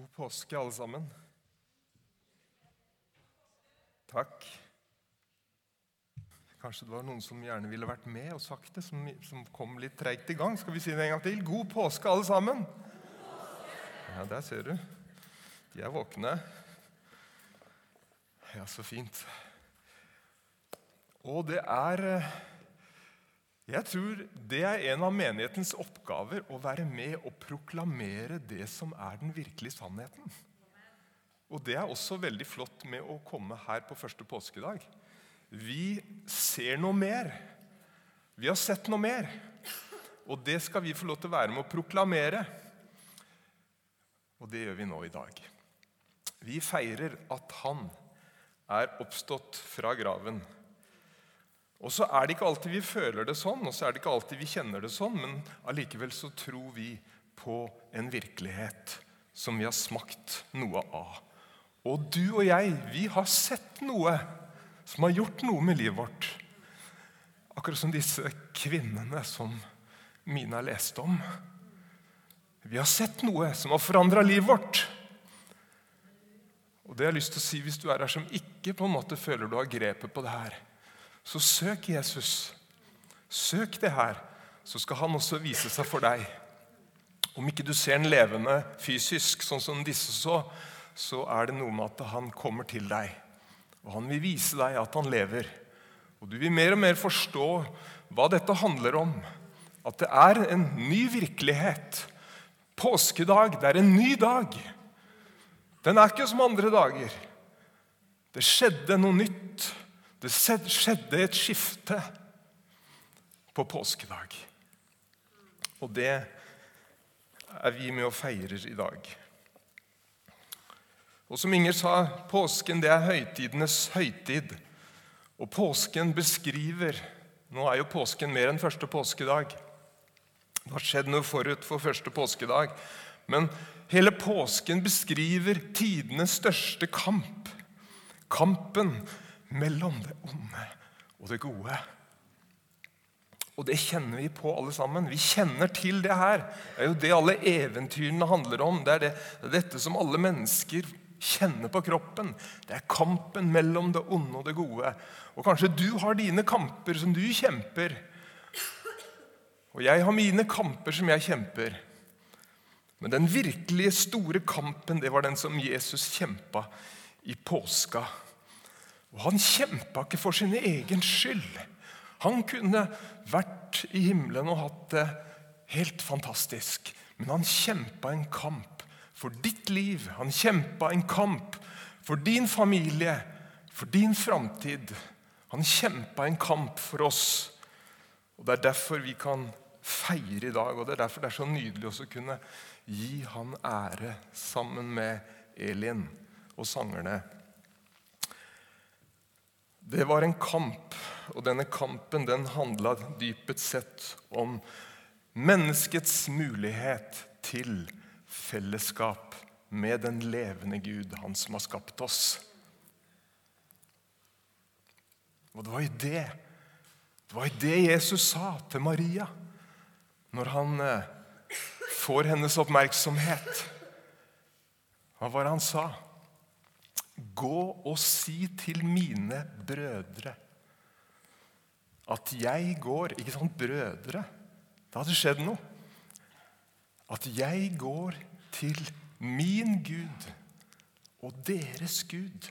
God påske, alle sammen. Takk. Kanskje det var noen som gjerne ville vært med og sagt det, som, som kom litt treigt i gang. Skal vi si det en gang til? God påske, alle sammen. Ja, der ser du. De er våkne. Ja, så fint. Og det er eh, Jeg tror det er en av menighetens oppgaver å være med og proklamere det som er den virkelige sannheten. Og det er også veldig flott med å komme her på første påskedag. Vi ser noe mer. Vi har sett noe mer. Og det skal vi få lov til å være med å proklamere. Og det gjør vi nå i dag. Vi feirer at han er oppstått fra graven. Og så er det ikke alltid vi føler det sånn, og så er det ikke alltid vi kjenner det sånn, men allikevel så tror vi på en virkelighet som vi har smakt noe av. Og du og jeg, vi har sett noe som har gjort noe med livet vårt. Akkurat som disse kvinnene som Mina leste om. Vi har sett noe som har forandra livet vårt. Og det har jeg lyst til å si Hvis du er her som ikke på en måte føler du har grepet på det her, så søk Jesus. Søk det her, så skal han også vise seg for deg. Om ikke du ser den levende fysisk, sånn som disse så, så er det noe med at han kommer til deg. Og han vil vise deg at han lever. Og du vil mer og mer forstå hva dette handler om. At det er en ny virkelighet. Påskedag, det er en ny dag. Den er ikke som andre dager. Det skjedde noe nytt. Det skjedde et skifte på påskedag. Og det er vi med og feirer i dag. Og som Inger sa, påsken det er høytidenes høytid. Og påsken beskriver Nå er jo påsken mer enn første påskedag. Det har skjedd noe forut for første påskedag. Men hele påsken beskriver tidenes største kamp. Kampen mellom det onde og det gode. Og det kjenner vi på, alle sammen. Vi kjenner til det her. Det er jo det alle eventyrene handler om. Det er, det, det er dette som alle mennesker kjenner på kroppen. Det er kampen mellom det onde og det gode. Og kanskje du har dine kamper som du kjemper. Og jeg har mine kamper som jeg kjemper. Men den virkelige store kampen det var den som Jesus kjempa i påska. Og Han kjempa ikke for sin egen skyld. Han kunne vært i himmelen og hatt det helt fantastisk. Men han kjempa en kamp for ditt liv. Han kjempa en kamp for din familie, for din framtid. Han kjempa en kamp for oss. Og Det er derfor vi kan feire i dag, og det er derfor det er så nydelig å kunne gi han ære sammen med Elin og sangerne. Det var en kamp, og denne kampen den handla dypet sett om menneskets mulighet til fellesskap med den levende Gud, han som har skapt oss. Og det var jo det det var jo det Jesus sa til Maria når han eh, får hennes oppmerksomhet. Hva var det han sa? Gå og si til mine brødre at jeg går Ikke sånn brødre? Det hadde skjedd noe at jeg går til min Gud og deres Gud.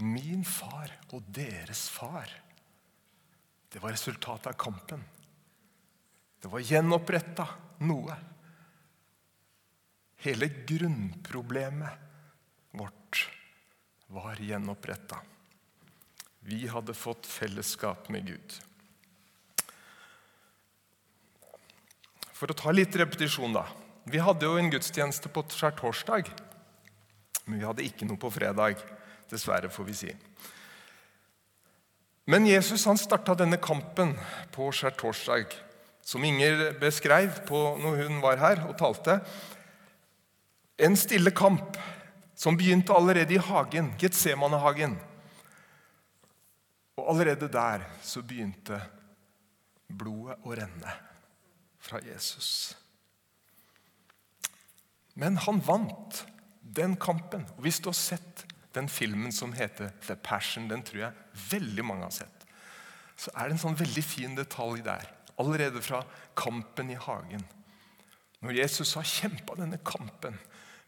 Min far og deres far. Det var resultatet av kampen. Det var gjenoppretta noe. Hele grunnproblemet var gjenoppretta. Vi hadde fått fellesskap med Gud. For å ta litt repetisjon, da. Vi hadde jo en gudstjeneste på skjærtorsdag. Men vi hadde ikke noe på fredag. Dessverre, får vi si. Men Jesus han starta denne kampen på skjærtorsdag, som Inger beskrev på når hun var her og talte. En stille kamp som begynte allerede i hagen, Getsemanehagen. Og allerede der så begynte blodet å renne fra Jesus. Men han vant den kampen. Og Hvis du har sett den filmen som heter The Passion, den tror jeg veldig mange har sett, så er det en sånn veldig fin detalj der. Allerede fra kampen i hagen. Når Jesus har kjempa denne kampen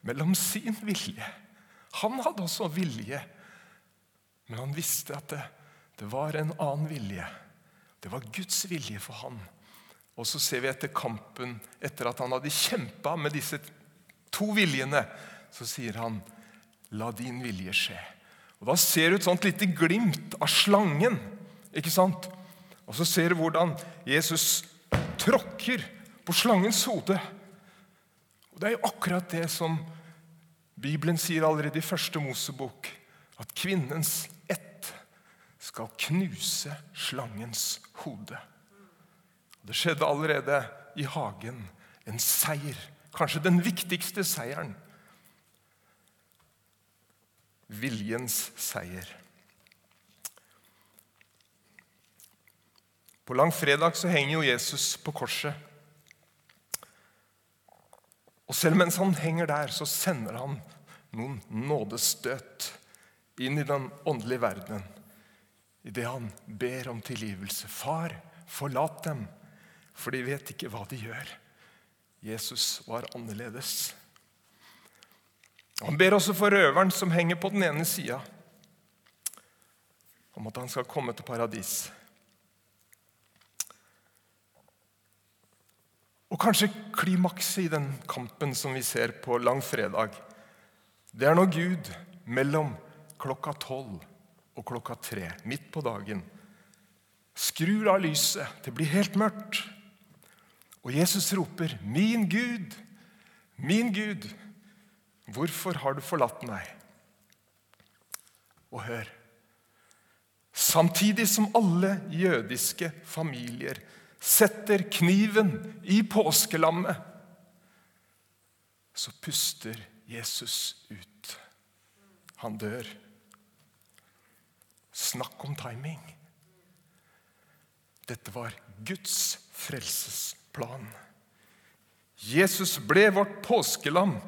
mellom sin vilje Han hadde også vilje, men han visste at det, det var en annen vilje. Det var Guds vilje for han. Og så ser vi etter kampen, etter at han hadde kjempa med disse to viljene, så sier han, 'La din vilje skje'. Og Da ser du et sånt lite glimt av slangen. ikke sant? Og så ser du hvordan Jesus tråkker på slangens hode. Og Det er jo akkurat det som Bibelen sier allerede i første Mosebok. At kvinnens ett skal knuse slangens hode. Det skjedde allerede i hagen. En seier. Kanskje den viktigste seieren. Viljens seier. På langfredag så henger jo Jesus på korset. Og selv mens han henger der, så sender han noen nådestøt inn i den åndelige verdenen idet han ber om tilgivelse. Far, forlat dem, for de vet ikke hva de gjør. Jesus var annerledes. Han ber også for røveren som henger på den ene sida, om at han skal komme til paradis. Og kanskje klimakset i den kampen som vi ser på langfredag, det er når Gud mellom klokka tolv og klokka tre, midt på dagen, skrur av lyset. Det blir helt mørkt. Og Jesus roper, 'Min Gud, min Gud, hvorfor har du forlatt meg?' Og hør Samtidig som alle jødiske familier setter kniven i påskelammet, så puster Jesus ut. Han dør. Snakk om timing. Dette var Guds frelsesplan. Jesus ble vårt påskelam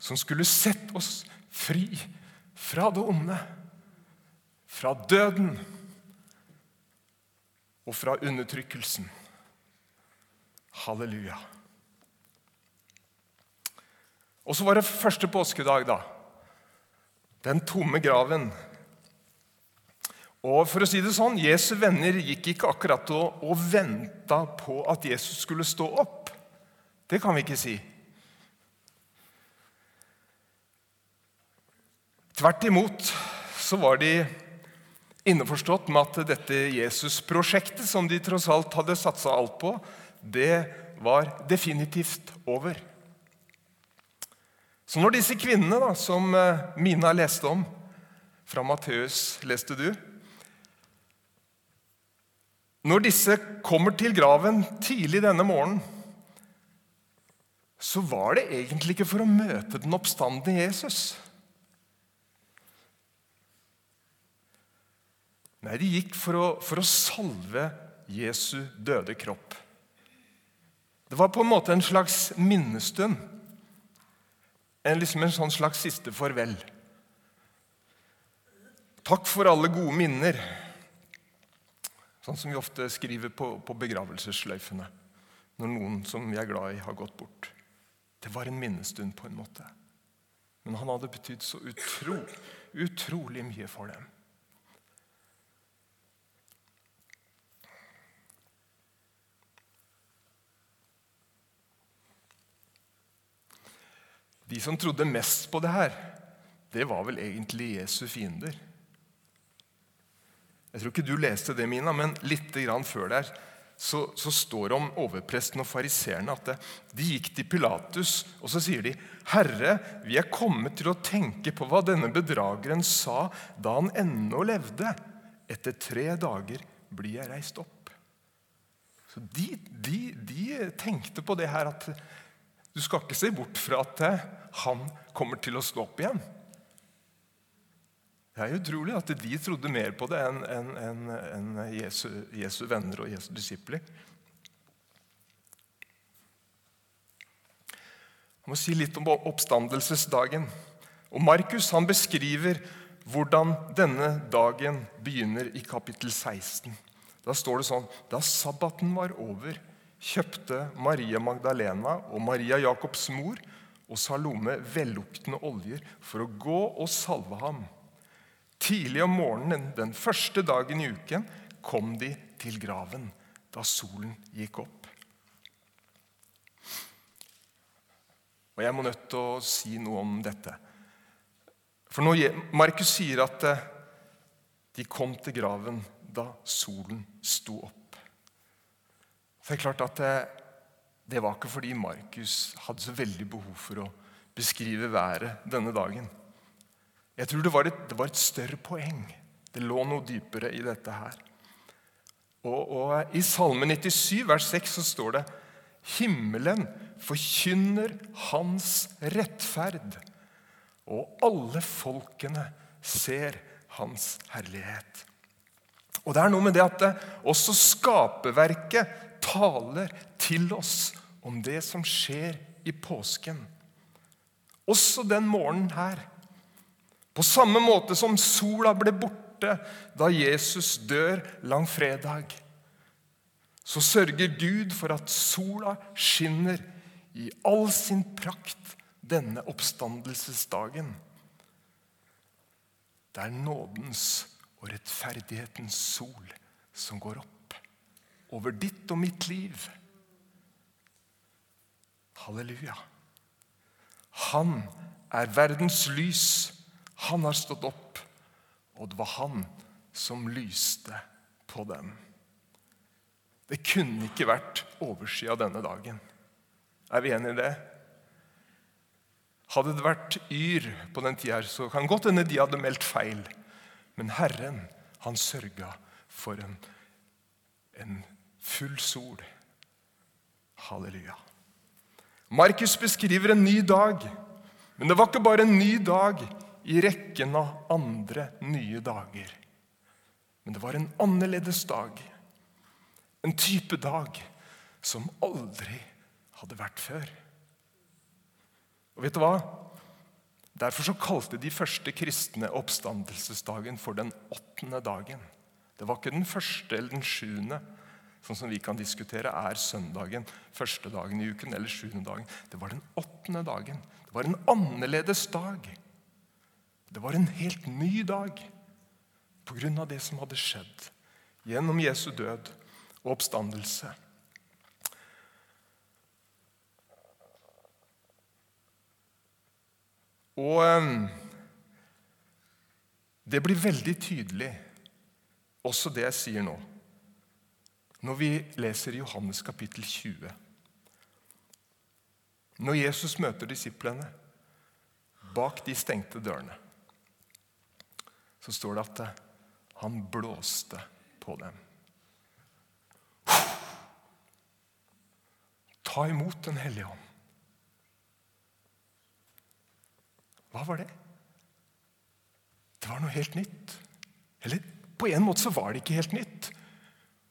som skulle sette oss fri fra det onde, fra døden og fra undertrykkelsen. Halleluja. Og så var det første påskedag, da. Den tomme graven. Og for å si det sånn, Jesu venner gikk ikke akkurat og, og venta på at Jesus skulle stå opp. Det kan vi ikke si. Tvert imot så var de innforstått med at dette Jesus-prosjektet, som de tross alt hadde satsa alt på, det var definitivt over. Så når disse kvinnene da, som eh, Mina leste om, fra Matteus leste du Når disse kommer til graven tidlig denne morgenen, så var det egentlig ikke for å møte den oppstandende Jesus. Nei, de gikk for å, for å salve Jesu døde kropp. Det var på en måte en slags minnestund. En, liksom en sånn slags siste farvel. Takk for alle gode minner. Sånn som vi ofte skriver på, på begravelsessløyfene når noen som vi er glad i, har gått bort. Det var en minnestund, på en måte. Men han hadde betydd så utro, utrolig mye for dem. De som trodde mest på det her, det var vel egentlig Jesu fiender. Jeg tror ikke du leste det, Mina, men litt før der så, så står det om overpresten og fariseerne at det, de gikk til Pilatus og så sier de, 'Herre, vi er kommet til å tenke på hva denne bedrageren sa da han ennå levde.' 'Etter tre dager blir jeg reist opp.' Så de, de, de tenkte på det her at du skal ikke se bort fra at han kommer til å stå opp igjen. Det er utrolig at de trodde mer på det enn en, en, en Jesu, Jesu, venner og Jesu disipler. Jeg må si litt om oppstandelsesdagen. Og Markus han beskriver hvordan denne dagen begynner i kapittel 16. Da står det sånn Da sabbaten var over, kjøpte Maria Magdalena og Maria Jakobs mor og Salome velluktende oljer for å gå og salve ham. Tidlig om morgenen den første dagen i uken kom de til graven da solen gikk opp. Og Jeg må nødt til å si noe om dette. For når Markus sier at eh, de kom til graven da solen sto opp Så er klart at det, eh, det var ikke fordi Markus hadde så veldig behov for å beskrive været denne dagen. Jeg tror det var, et, det var et større poeng. Det lå noe dypere i dette her. Og, og eh, I Salme 97, vers 6, så står det Himmelen forkynner hans rettferd og alle folkene ser hans herlighet. Og det er noe med det at det, også skaperverket taler til oss om det som skjer i påsken. Også den morgenen her. På samme måte som sola ble borte da Jesus dør langfredag, så sørger Gud for at sola skinner i all sin prakt denne oppstandelsesdagen. Det er nådens og rettferdighetens sol som går opp over ditt og mitt liv. Halleluja. Han er verdens lys. Han har stått opp, og det var han som lyste på dem. Det kunne ikke vært oversida denne dagen. Er vi enige i det? Hadde det vært Yr på den tida, så kan godt hende de hadde meldt feil. Men Herren, han sørga for en, en full sol. Halleluja. Markus beskriver en ny dag. Men det var ikke bare en ny dag i rekken av andre nye dager. Men det var en annerledes dag. En type dag som aldri hadde vært før. Og vet du hva? Derfor så kalte de første kristne oppstandelsesdagen for den åttende dagen. Det var ikke den første eller den sjuende, sånn som vi kan diskutere. Er søndagen første dagen i uken eller sjuende dagen? Det var den åttende dagen. Det var en annerledes dag. Det var en helt ny dag på grunn av det som hadde skjedd gjennom Jesu død og oppstandelse. Og ehm, det blir veldig tydelig, også det jeg sier nå, når vi leser Johannes kapittel 20. Når Jesus møter disiplene bak de stengte dørene, så står det at eh, han blåste på dem. Ta imot Den hellige ånd. Hva var det? Det var noe helt nytt. Eller på en måte så var det ikke helt nytt.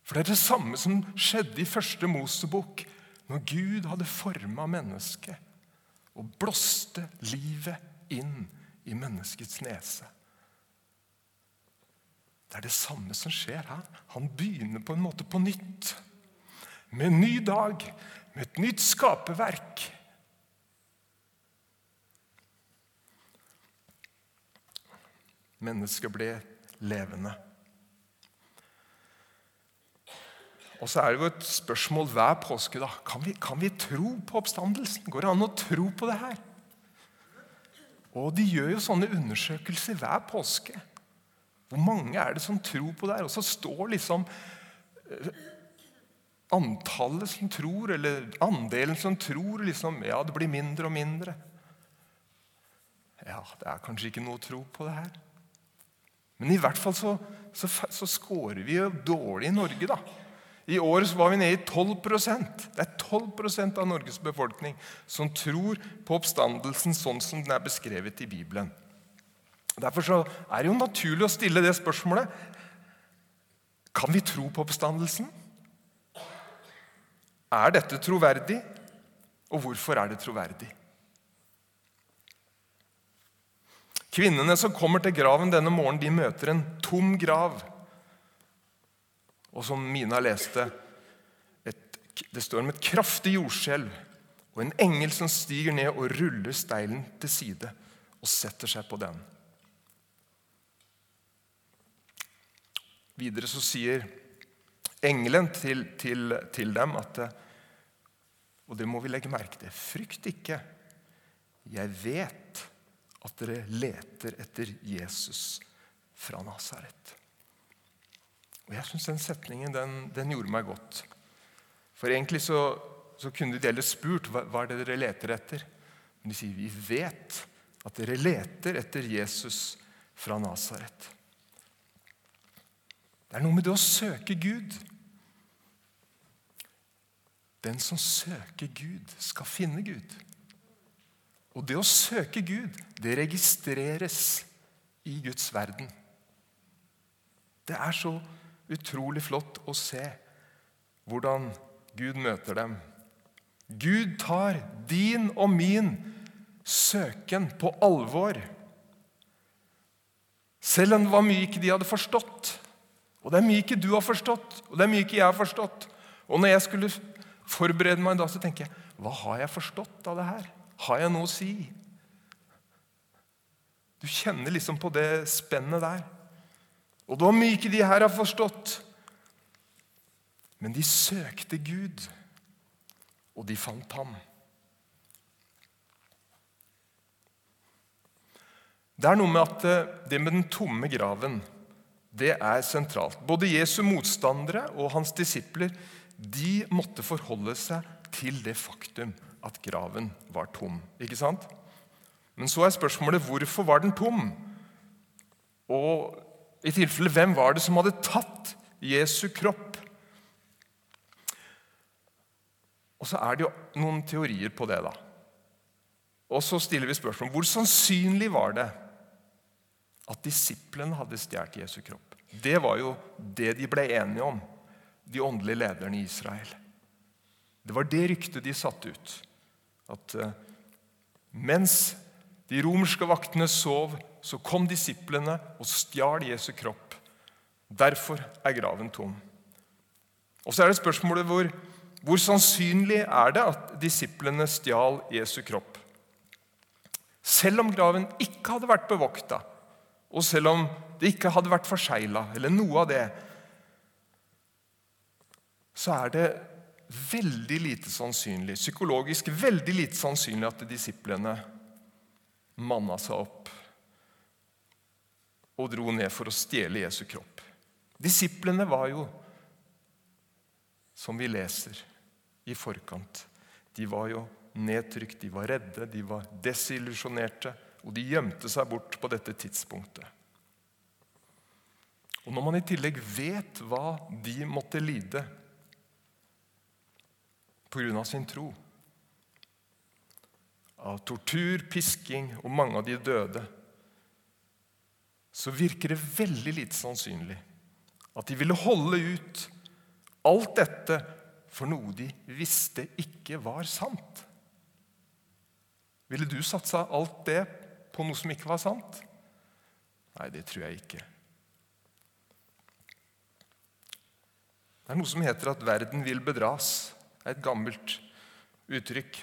For det er det samme som skjedde i første Mosebok, når Gud hadde forma mennesket og blåste livet inn i menneskets nese. Det er det samme som skjer her. Han begynner på en måte på nytt. Med en ny dag, med et nytt skaperverk. Mennesket ble levende. Og så er det jo et spørsmål hver påske. da. Kan vi, kan vi tro på oppstandelsen? Går det an å tro på det her? Og De gjør jo sånne undersøkelser hver påske. Hvor mange er det som tror på det her? Og så står liksom eh, antallet som tror, eller andelen som tror, liksom, ja, det blir mindre og mindre. Ja, det er kanskje ikke noe å tro på det her. Men i hvert fall så, så, så scorer vi jo dårlig i Norge, da. I år var vi nede i 12 Det er 12 av Norges befolkning som tror på oppstandelsen sånn som den er beskrevet i Bibelen. Derfor er det jo naturlig å stille det spørsmålet Kan vi tro på oppstandelsen? Er dette troverdig? Og hvorfor er det troverdig? Kvinnene som kommer til graven denne morgenen, de møter en tom grav. Og som Mina leste, et, det står om et kraftig jordskjelv og en engel som stiger ned og ruller steilen til side og setter seg på den. Videre så sier engelen til, til, til dem at Og det må vi legge merke til. Frykt ikke. Jeg vet at dere leter etter Jesus fra Nasaret. Og Jeg syns den setningen den, den, gjorde meg godt. For egentlig så, så kunne de heller spurt hva, hva er det dere leter etter. Men de sier vi vet at dere leter etter Jesus fra Nasaret. Det er noe med det å søke Gud. Den som søker Gud, skal finne Gud. Og det å søke Gud, det registreres i Guds verden. Det er så utrolig flott å se hvordan Gud møter dem. Gud tar din og min søken på alvor. Selv om det var mye ikke de hadde forstått. Og det er mye ikke du har forstått, og det er mye ikke jeg har forstått. Og når jeg skulle forberede meg da, så tenker jeg hva har jeg forstått av det her? Har jeg noe å si? Du kjenner liksom på det spennet der. Og det var mye ikke de her har forstått. Men de søkte Gud, og de fant ham. Det er noe med at eh, det med den tomme graven det er sentralt. Både Jesu motstandere og hans disipler de måtte forholde seg til det faktum at graven var tom. Ikke sant? Men så er spørsmålet hvorfor var den tom? Og i tilfelle hvem var det som hadde tatt Jesu kropp? Og så er det jo noen teorier på det. da. Og så stiller vi spørsmål hvor sannsynlig var det at disiplene hadde stjålet Jesu kropp. Det var jo det de ble enige om, de åndelige lederne i Israel. Det var det ryktet de satte ut. At uh, mens de romerske vaktene sov, så kom disiplene og stjal Jesu kropp. Derfor er graven tom. Og så er det spørsmålet hvor, hvor sannsynlig er det at disiplene stjal Jesu kropp? Selv om graven ikke hadde vært bevokta, og selv om det ikke hadde vært forsegla, eller noe av det, så er det veldig lite sannsynlig, psykologisk veldig lite sannsynlig at disiplene manna seg opp og dro ned for å stjele Jesu kropp. Disiplene var jo, som vi leser i forkant, de var jo nedtrykt, de var redde, de var desillusjonerte. Og de gjemte seg bort på dette tidspunktet. Og når man i tillegg vet hva de måtte lide pga. sin tro Av tortur, pisking og mange av de døde så virker det veldig lite sannsynlig at de ville holde ut alt dette for noe de visste ikke var sant. Ville du satsa alt det på noe som ikke var sant? Nei, det tror jeg ikke. Det er noe som heter at 'verden vil bedras'. Det er et gammelt uttrykk.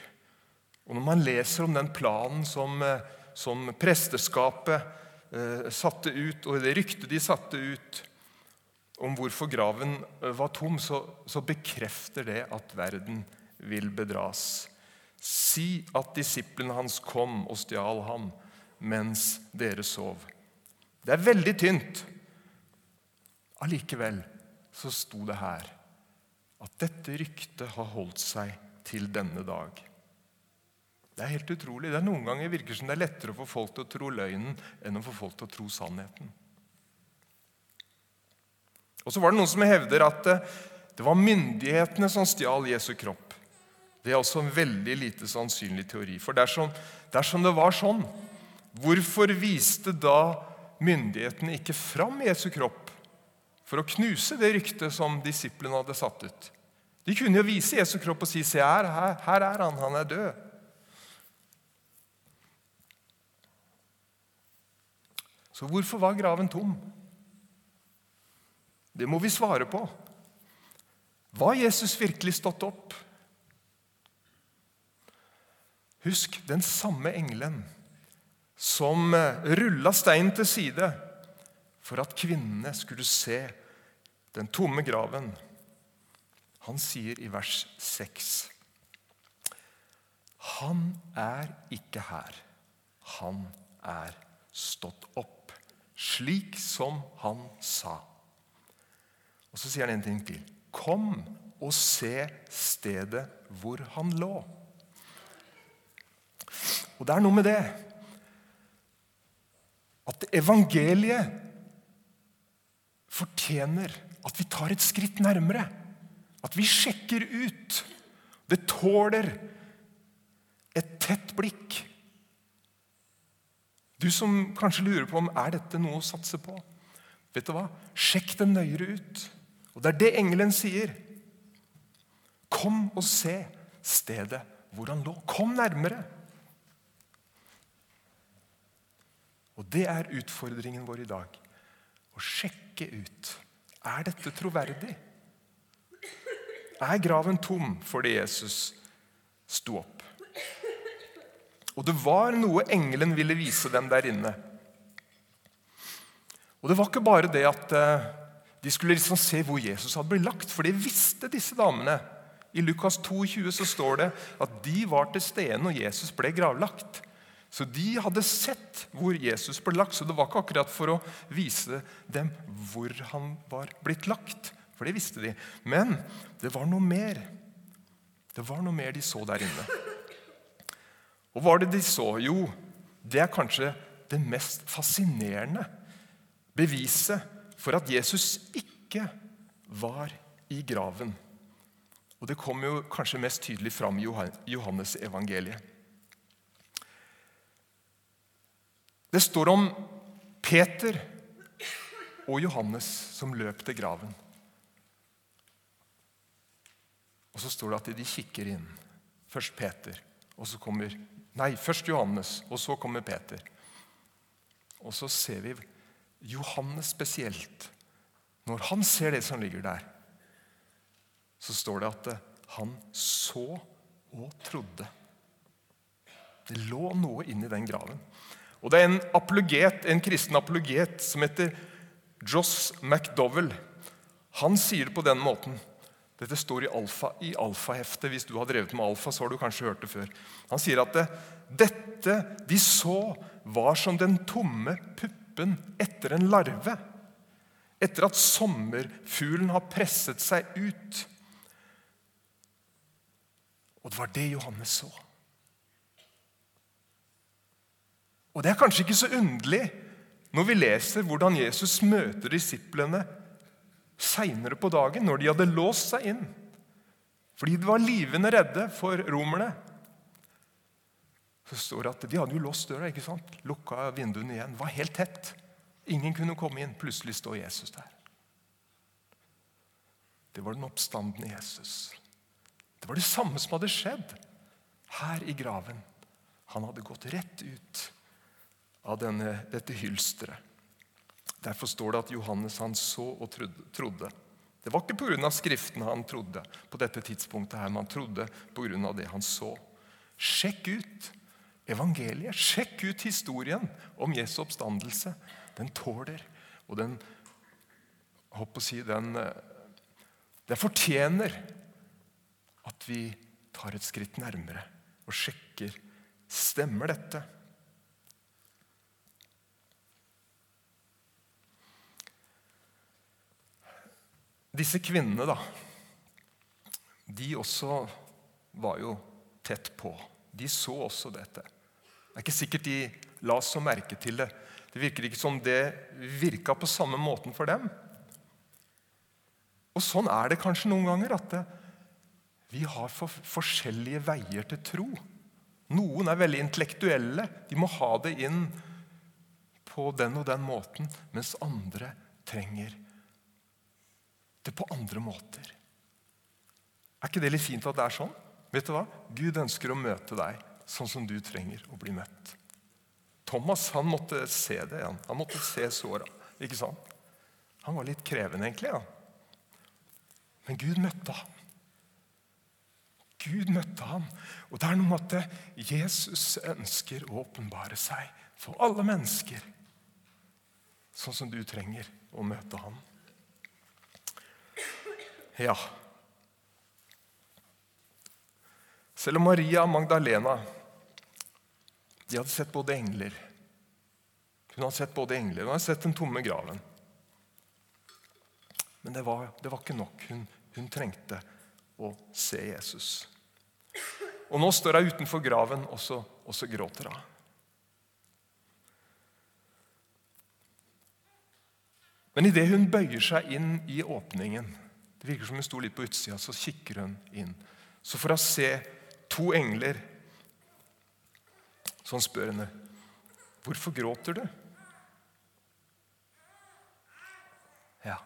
Og Når man leser om den planen som, eh, som presteskapet eh, satte ut, og det ryktet de satte ut om hvorfor graven eh, var tom, så, så bekrefter det at verden vil bedras. Si at disiplene hans kom og stjal ham mens dere sov. Det er veldig tynt. Allikevel så sto det her at dette ryktet har holdt seg til denne dag. Det er helt utrolig. Det er Noen ganger virker som det er lettere å få folk til å tro løgnen enn å få folk til å tro sannheten. Og så var det noen som hevder at det var myndighetene som stjal Jesu kropp. Det er også en veldig lite sannsynlig teori. For dersom, dersom det var sånn, Hvorfor viste da myndighetene ikke fram Jesu kropp for å knuse det ryktet som disiplene hadde satt ut? De kunne jo vise Jesu kropp og si se her, her, her er han, han er død. Så hvorfor var graven tom? Det må vi svare på. Var Jesus virkelig stått opp? Husk den samme engelen som eh, rulla steinen til side for at kvinnene skulle se den tomme graven. Han sier i vers 6.: Han er ikke her. Han er stått opp, slik som han sa. Og Så sier han en ting til. Kom og se stedet hvor han lå. Og det er noe med det at evangeliet fortjener at vi tar et skritt nærmere. At vi sjekker ut. Det tåler et tett blikk. Du som kanskje lurer på om er dette noe å satse på. Vet du hva? Sjekk det nøyere ut. Og Det er det engelen sier. Kom og se stedet hvor han lå. Kom nærmere. Og det er utfordringen vår i dag. Å sjekke ut. Er dette troverdig? Er graven tom fordi Jesus sto opp? Og det var noe engelen ville vise dem der inne. Og det var ikke bare det at eh, de skulle liksom se hvor Jesus hadde blitt lagt, for det visste disse damene. I Lukas 22 så står det at de var til stede når Jesus ble gravlagt. Så de hadde sett hvor Jesus ble lagt, så det var ikke akkurat for å vise dem hvor han var blitt lagt. For det visste de. Men det var noe mer. Det var noe mer de så der inne. Og hva var det de så? Jo, det er kanskje det mest fascinerende beviset for at Jesus ikke var i graven. Og Det kommer jo kanskje mest tydelig fram i Johannes evangeliet. Det står om Peter og Johannes som løp til graven. Og så står det at de kikker inn. Først Peter, og så kommer Nei, først Johannes, og så kommer Peter. Og så ser vi Johannes spesielt, når han ser det som ligger der, så står det at han så og trodde. Det lå noe inni den graven. Og Det er en apologet, en kristen apologet som heter Joss McDowell. Han sier det på den måten. Dette står i, alfa, i. Hvis du har drevet med alfa, så har du kanskje hørt det før. Han sier at det, dette de så, var som den tomme puppen etter en larve. Etter at sommerfuglen har presset seg ut. Og det var det Johannes så. Og Det er kanskje ikke så underlig når vi leser hvordan Jesus møter disiplene seinere på dagen, når de hadde låst seg inn. Fordi de var livende redde for romerne så står det at De hadde jo låst døra, ikke sant? lukka vinduene igjen. var helt tett. Ingen kunne komme inn. Plutselig står Jesus der. Det var den oppstandende Jesus. Det var det samme som hadde skjedd her i graven. Han hadde gått rett ut av denne, dette hylsteret. Derfor står det at Johannes han så og trodde. Det var ikke pga. Skriftene han trodde på dette tidspunktet, her, men han trodde pga. det han så. Sjekk ut evangeliet. Sjekk ut historien om Jesu oppstandelse. Den tåler, og den å si, den, den fortjener at vi tar et skritt nærmere og sjekker stemmer dette. Disse kvinnene, da, de også var jo tett på. De så også dette. Det er ikke sikkert de la så merke til det. Det virker ikke som det virka på samme måten for dem. Og Sånn er det kanskje noen ganger. at det, Vi har for forskjellige veier til tro. Noen er veldig intellektuelle. De må ha det inn på den og den måten. Mens andre trenger det på andre måter. Er ikke det litt fint at det er sånn? Vet du hva? Gud ønsker å møte deg sånn som du trenger å bli møtt. Thomas han måtte se det. Han, han måtte se såra. Ikke sant? Han var litt krevende, egentlig. Ja. Men Gud møtte ham. Gud møtte ham. Og det er noe med at Jesus ønsker å åpenbare seg for alle mennesker. Sånn som du trenger å møte ham. Ja. Selv om Maria og Magdalena de hadde sett både engler Hun hadde sett både engler hun hadde sett den tomme graven. Men det var, det var ikke nok. Hun, hun trengte å se Jesus. Og nå står hun utenfor graven, og så, og så gråter hun. Men idet hun bøyer seg inn i åpningen Det virker som hun sto litt på utsida, så kikker hun inn. Så får hun se to engler som spør henne, 'Hvorfor gråter du?' Ja.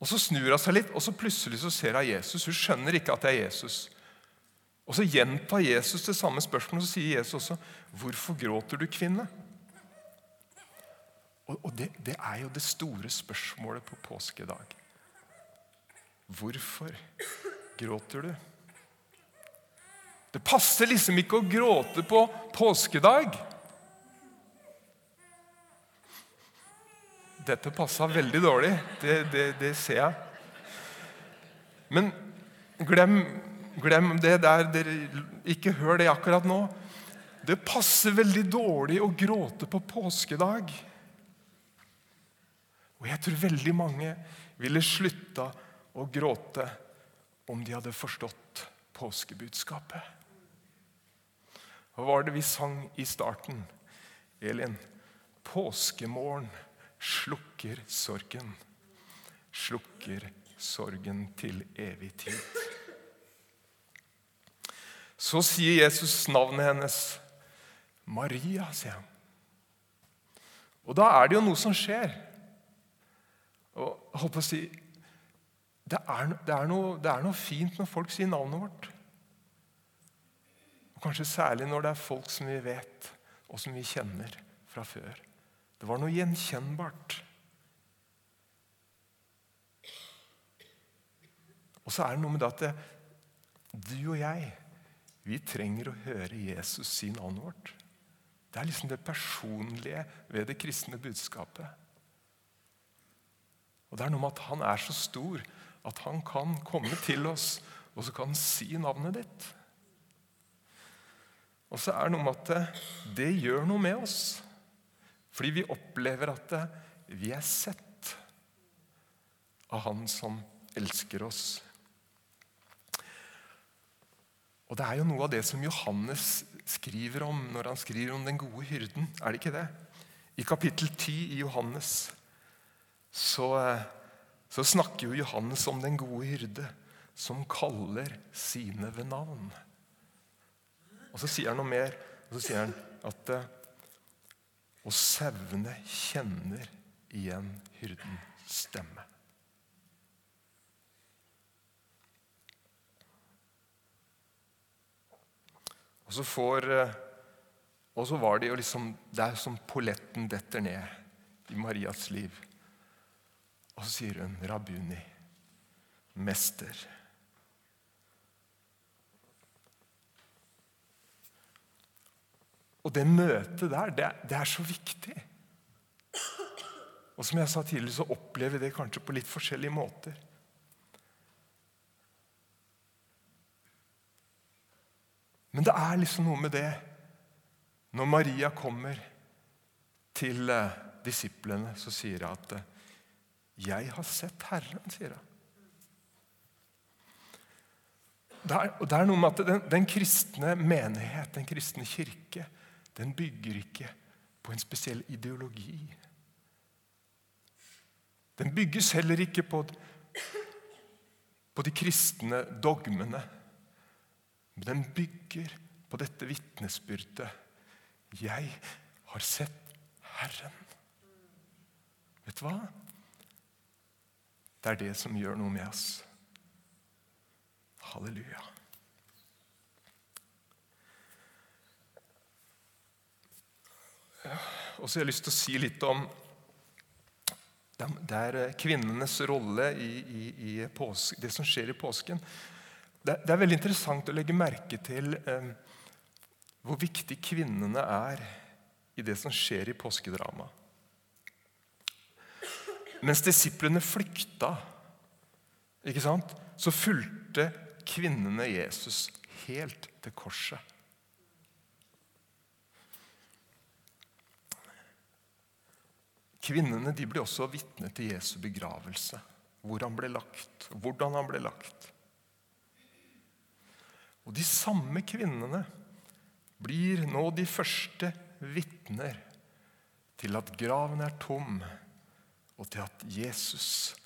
Og Så snur hun seg litt, og så plutselig så ser hun Jesus. Hun skjønner ikke at det er Jesus. Og Så gjentar Jesus det samme spørsmålet, og så sier Jesus også, 'Hvorfor gråter du, kvinne?' Og, det, det er jo det store spørsmålet på påskedag. Hvorfor gråter du? Det passer liksom ikke å gråte på påskedag. Dette passa veldig dårlig. Det, det, det, ser jeg. Men glem, glem det der. Dere, ikke hør det akkurat nå. Det passer veldig dårlig å gråte på påskedag. Og jeg tror veldig mange ville slutta å gråte om de hadde forstått påskebudskapet. Hva var det vi sang i starten? Elin. Påskemorgen slukker sorgen. Slukker sorgen til evig tid. Så sier Jesus navnet hennes. Maria, sier han. Og da er det jo noe som skjer. Og jeg håper å si, det er, det, er noe, det er noe fint når folk sier navnet vårt. Og Kanskje særlig når det er folk som vi vet, og som vi kjenner fra før. Det var noe gjenkjennbart. Og så er det noe med det at det, du og jeg, vi trenger å høre Jesus si navnet vårt. Det er liksom det personlige ved det kristne budskapet. Og det er noe med at han er så stor at han kan komme til oss, og så kan han si navnet ditt. Og så er det noe med at det, det gjør noe med oss. Fordi vi opplever at det, vi er sett av Han som elsker oss. Og Det er jo noe av det som Johannes skriver om når han skriver om den gode hyrden. Er det ikke det? I kapittel 10 i Johannes så, så snakker jo Johannes om den gode hyrde som kaller sine ved navn. Og så sier han noe mer. Og så sier han at eh, Og sauene kjenner igjen hyrdens stemme. Og så får eh, Og så var det jo liksom Det er som polletten detter ned i Marias liv. Og så sier hun 'Rabuni', mester. Og det møtet der, det, det er så viktig. Og som jeg sa tidligere, så opplever vi det kanskje på litt forskjellige måter. Men det er liksom noe med det Når Maria kommer til eh, disiplene, så sier hun at eh, 'Jeg har sett Herren', sier hun. Det er, det er noe med at den, den kristne menighet, den kristne kirke, den bygger ikke på en spesiell ideologi. Den bygges heller ikke på, på de kristne dogmene. Men den bygger på dette vitnesbyrdet. Jeg har sett Herren. Vet du hva? Det er det som gjør noe med oss. Halleluja. Og så har jeg lyst til å si litt om det er kvinnenes rolle i, i, i påske, det som skjer i påsken. Det, det, er veldig interessant å legge merke til eh, hvor viktig kvinnene er i det som skjer i påskedramaet. Mens disiplene flykta, ikke sant, så fulgte kvinnene Jesus helt til korset. Kvinnene de ble også vitne til Jesu begravelse. Hvor han ble lagt, hvordan han ble lagt. Og de samme kvinnene blir nå de første vitner til at graven er tom, og til at Jesus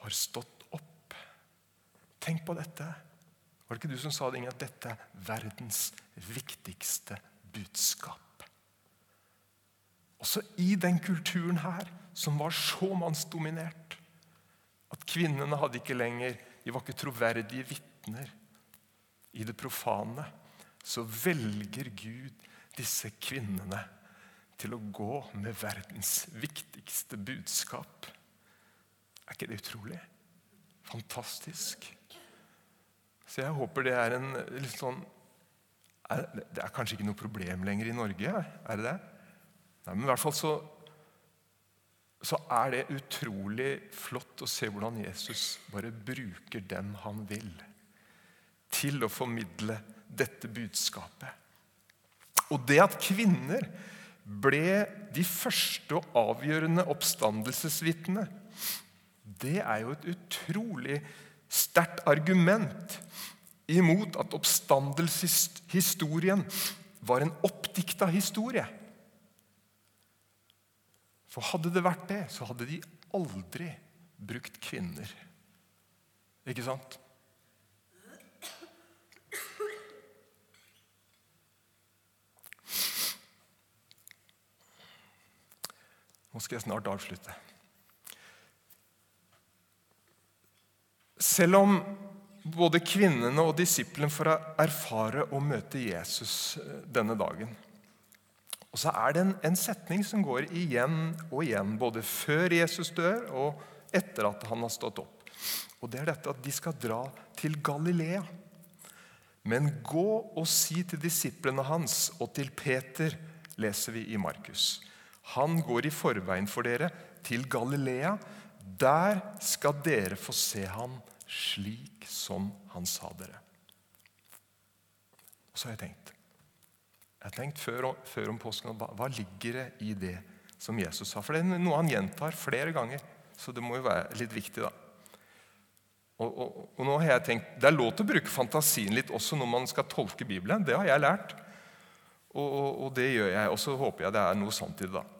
har stått opp. Tenk på dette. Var det ikke du som sa det, Inge, at dette er verdens viktigste budskap? Også i den kulturen her, som var så mannsdominert, at kvinnene hadde ikke lenger De var ikke troverdige vitner i det profane. Så velger Gud disse kvinnene til å gå med verdens viktigste budskap. Er ikke det utrolig? Fantastisk. Så jeg håper det er en litt sånn Det er kanskje ikke noe problem lenger i Norge? Er det det? Nei, men i hvert fall så, så er det utrolig flott å se hvordan Jesus bare bruker dem han vil, til å formidle dette budskapet. Og det at kvinner ble de første og avgjørende oppstandelsesvitnene, det er jo et utrolig sterkt argument imot at oppstandelseshistorien var en oppdikta historie. For hadde det vært det, så hadde de aldri brukt kvinner. Ikke sant? Nå skal jeg snart avslutte. Selv om både kvinnene og disiplene får erfare å møte Jesus eh, denne dagen, og så er det en, en, setning som går igjen og igjen, både før Jesus dør og etter at han har stått opp. Og Det er dette at de skal dra til Galilea. Men gå og si til disiplene hans og til Peter, leser vi i Markus. Han går i forveien for dere til Galilea. Der skal dere få se ham slik som han sa dere. Og så har jeg tenkt jeg har tenkt før, før om påsken, Hva ligger det i det som Jesus sa? For det er noe han gjentar flere ganger. Så det må jo være litt viktig, da. Og, og, og, nå har jeg tenkt, Det er lov til å bruke fantasien litt også når man skal tolke Bibelen. Det har jeg lært. Og, og det gjør jeg. Og så håper jeg det er noe sant i det. da.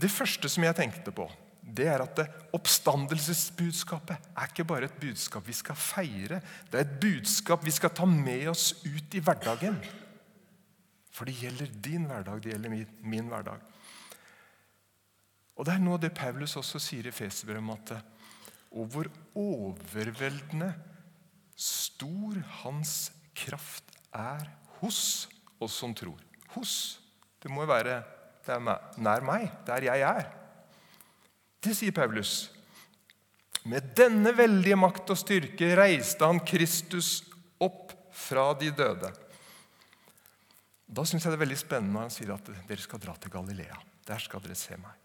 Det første som jeg tenkte på, det er at oppstandelsesbudskapet er ikke bare et budskap vi skal feire. Det er et budskap vi skal ta med oss ut i hverdagen. For det gjelder din hverdag, det gjelder min, min hverdag. Og Det er noe av det Paulus også sier i Feserbrevet om at og hvor overveldende stor hans kraft er hos oss som tror. Hos. Det må jo være det er nær meg, der jeg er. Det sier Paulus. Med denne veldige makt og styrke reiste han Kristus opp fra de døde da syns jeg det er veldig spennende når han sier at dere skal dra til Galilea. Der skal dere se meg.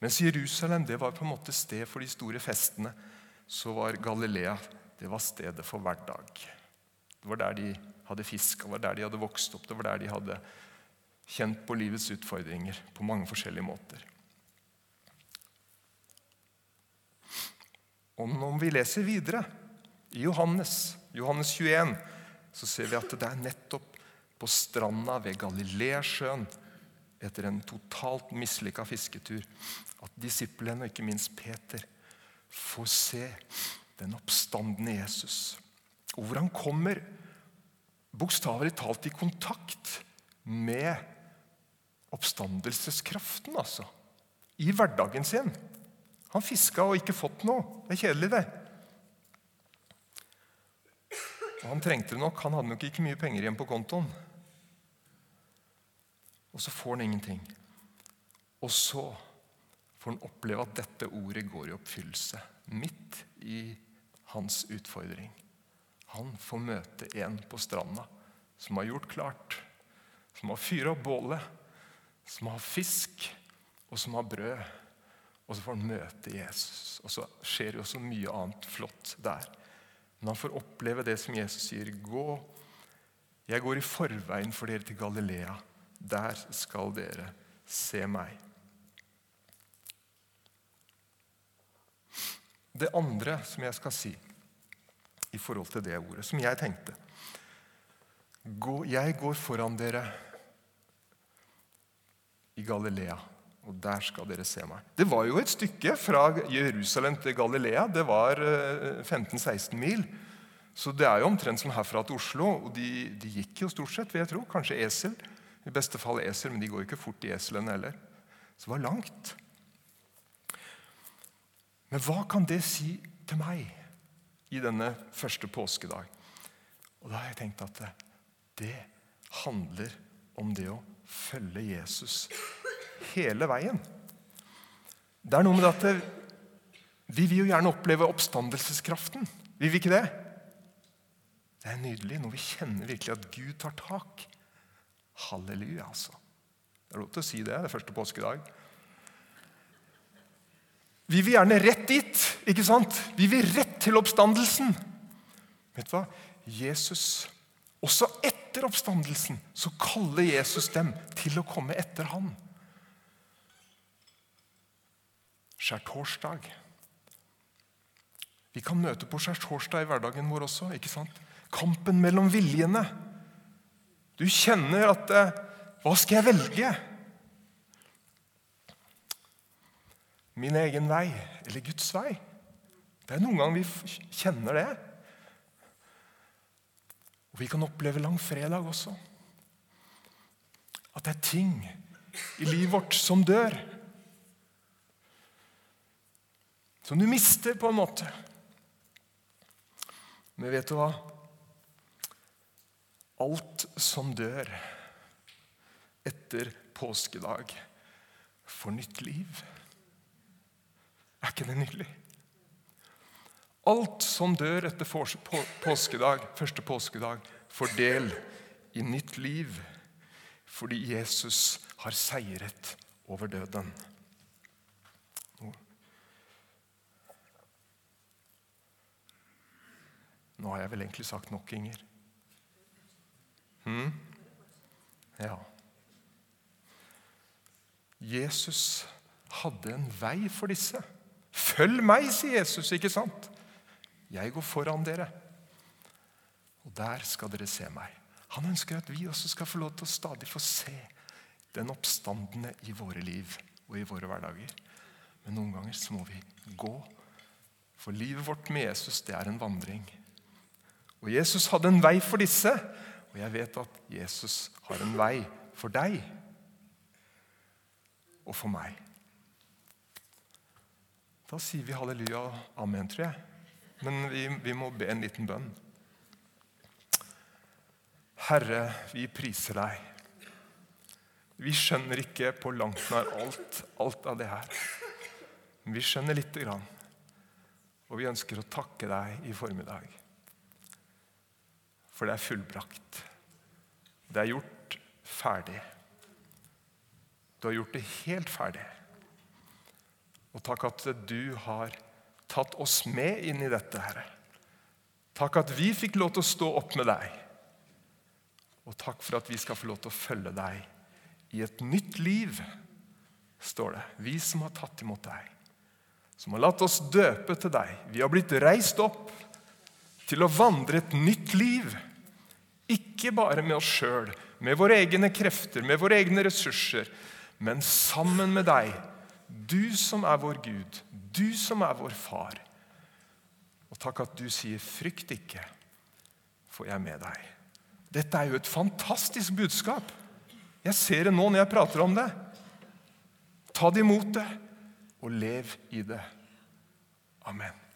Mens Jerusalem det var på en måte sted for de store festene, så var Galilea det var stedet for hverdag. Det var der de hadde fiska, det var der de hadde vokst opp, det var der de hadde kjent på livets utfordringer på mange forskjellige måter. Og når vi leser videre i Johannes, Johannes 21, så ser vi at det er nettopp på stranda ved Galileasjøen etter en totalt mislykka fisketur, at disiplene, og ikke minst Peter, får se den oppstandende Jesus. Og hvor han kommer bokstavelig talt i kontakt med oppstandelseskraften, altså. I hverdagen sin. Han fiska og ikke fått noe. Det er kjedelig, det. Og han trengte det nok. Han hadde nok ikke mye penger igjen på kontoen. Og så får han ingenting. Og så får han oppleve at dette ordet går i oppfyllelse. Midt i hans utfordring. Han får møte en på stranda som har gjort klart, som har fyra opp bålet, som har fisk, og som har brød. Og så får han møte Jesus. Og så skjer jo så mye annet flott der. Men han får oppleve det som Jesus sier. Gå, jeg går i forveien for dere til Galilea. Der skal dere se meg. Det andre som jeg skal si i forhold til det ordet, som jeg tenkte Jeg går foran dere i Galilea, og der skal dere se meg. Det var jo et stykke fra Jerusalem til Galilea. Det var 15-16 eh, mil. Så det er jo omtrent som herfra til Oslo. Og de, de, gikk jo stort sett, vil jeg tro. Kanskje esel. I beste fall esel, men de går jo ikke fort, i eselene heller. Så det var langt. Men hva kan det si til meg i denne første påskedag? Og da har jeg tenkt at det handler om det å følge Jesus hele veien. Det er noe med at vi vil jo gjerne oppleve oppstandelseskraften. Vil vi ikke det? Det er nydelig når vi kjenner virkelig at Gud tar tak. Halleluja, altså. Det er lov til å si det. Det første påskedag. Vi vil gjerne rett dit. ikke sant? Vi vil rett til oppstandelsen. Vet du hva? Jesus, også etter oppstandelsen, så kaller Jesus dem til å komme etter ham. Skjærtorsdag. Vi kan møte på skjærtorsdag i hverdagen vår også. ikke sant? Kampen mellom viljene. Du kjenner at eh, Hva skal jeg velge? min egen vei eller Guds vei. Det er noen ganger vi kjenner det. Og Vi kan oppleve langfredag også. At det er ting i livet vårt som dør. Som du mister, på en måte. Men vet du hva? Alt som dør etter påskedag, får nytt liv. Er ikke det nydelig? Alt som dør etter påskedag, første påskedag, får del i nytt liv fordi Jesus har seiret over døden. Nå har jeg vel egentlig sagt nok, Inger. Hmm? Ja. Jesus hadde en vei for disse. Følg meg, sier Jesus, ikke sant? Jeg går foran dere. Og der skal dere se meg. Han ønsker at vi også skal få lov til å stadig få se den oppstandende i våre liv og i våre hverdager. Men noen ganger så må vi gå. For livet vårt med Jesus, det er en vandring. Og Jesus hadde en vei for disse, og jeg vet at Jesus har en vei for deg og for meg. Da sier vi halleluja og amen, tror jeg. Men vi, vi må be en liten bønn. Herre, vi priser deg. Vi skjønner ikke på langt nær alt, alt av det her. Men vi skjønner lite grann. Og vi ønsker å takke deg i formiddag. For det er fullbrakt. Det er gjort ferdig. Du har gjort det helt ferdig. Og takk at du har tatt oss med inn i dette, Herre. Takk at vi fikk lov til å stå opp med deg. Og takk for at vi skal få lov til å følge deg i et nytt liv, står det. Vi som har tatt imot deg. Som har latt oss døpe til deg. Vi har blitt reist opp til å vandre et nytt liv. Ikke bare med oss sjøl, med våre egne krefter, med våre egne ressurser, men sammen med deg du som er vår Gud, du som er vår far. Og takk at du sier 'frykt ikke, for jeg er med deg'. Dette er jo et fantastisk budskap. Jeg ser det nå når jeg prater om det. Ta det imot det, og lev i det. Amen.